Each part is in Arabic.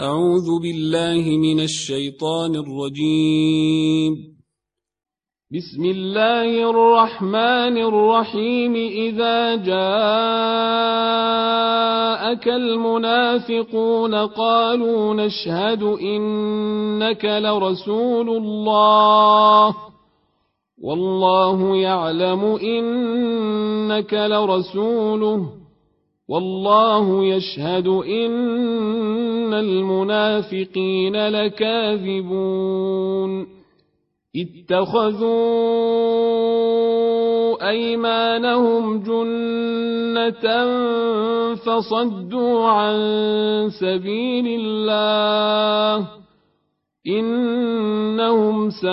أعوذ بالله من الشيطان الرجيم. بسم الله الرحمن الرحيم. إذا جاءك المنافقون قالوا نشهد إنك لرسول الله. والله يعلم إنك لرسوله. والله يشهد إن المنافقين لكاذبون. اتخذوا أيمانهم جنة فصدوا عن سبيل الله. إنهم ساء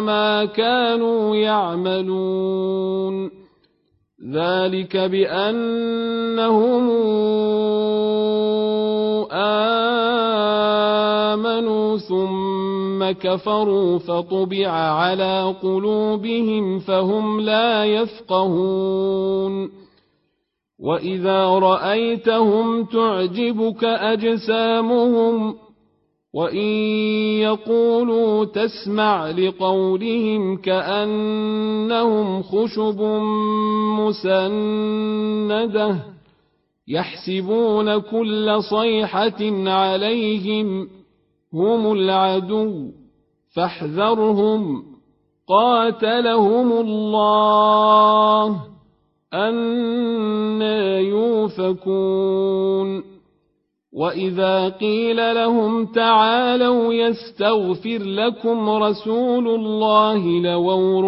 ما كانوا يعملون. ذلك بأنهم آمنوا ثم كفروا فطبع على قلوبهم فهم لا يفقهون وإذا رأيتهم تعجبك أجسامهم وإن يقولوا تسمع لقولهم كأنهم خشب مسندة يحسبون كل صيحة عليهم هم العدو فاحذرهم قاتلهم الله أنا يوفكون واذا قيل لهم تعالوا يستغفر لكم رسول الله لووا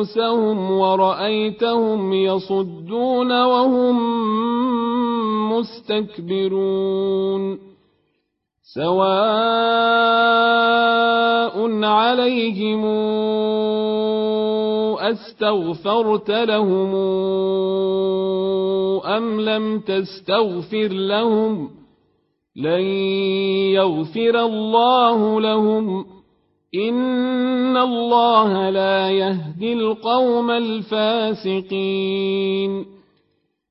رؤوسهم ورايتهم يصدون وهم مستكبرون سواء عليهم استغفرت لهم ام لم تستغفر لهم لن يغفر الله لهم ان الله لا يهدي القوم الفاسقين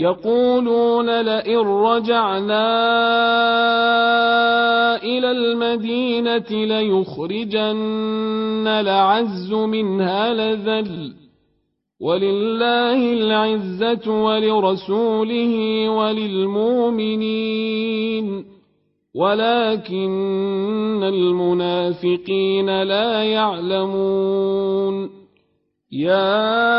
يقولون لئن رجعنا إلى المدينة ليخرجن لعز منها لذل ولله العزة ولرسوله وللمؤمنين ولكن المنافقين لا يعلمون. يا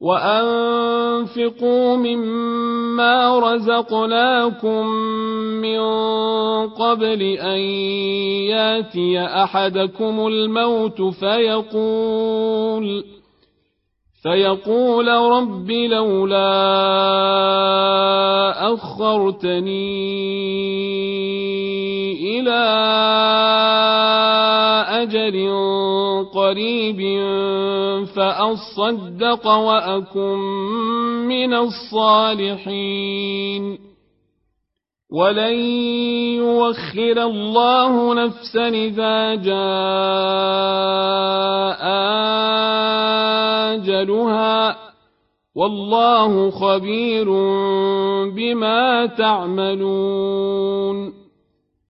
وأنفقوا مما رزقناكم من قبل أن ياتي أحدكم الموت فيقول فيقول رب لولا أخرتني إلى أجل قريب فأصدق وأكن من الصالحين. ولن يوخر الله نفسا إذا جاء أجلها. والله خبير بما تعملون.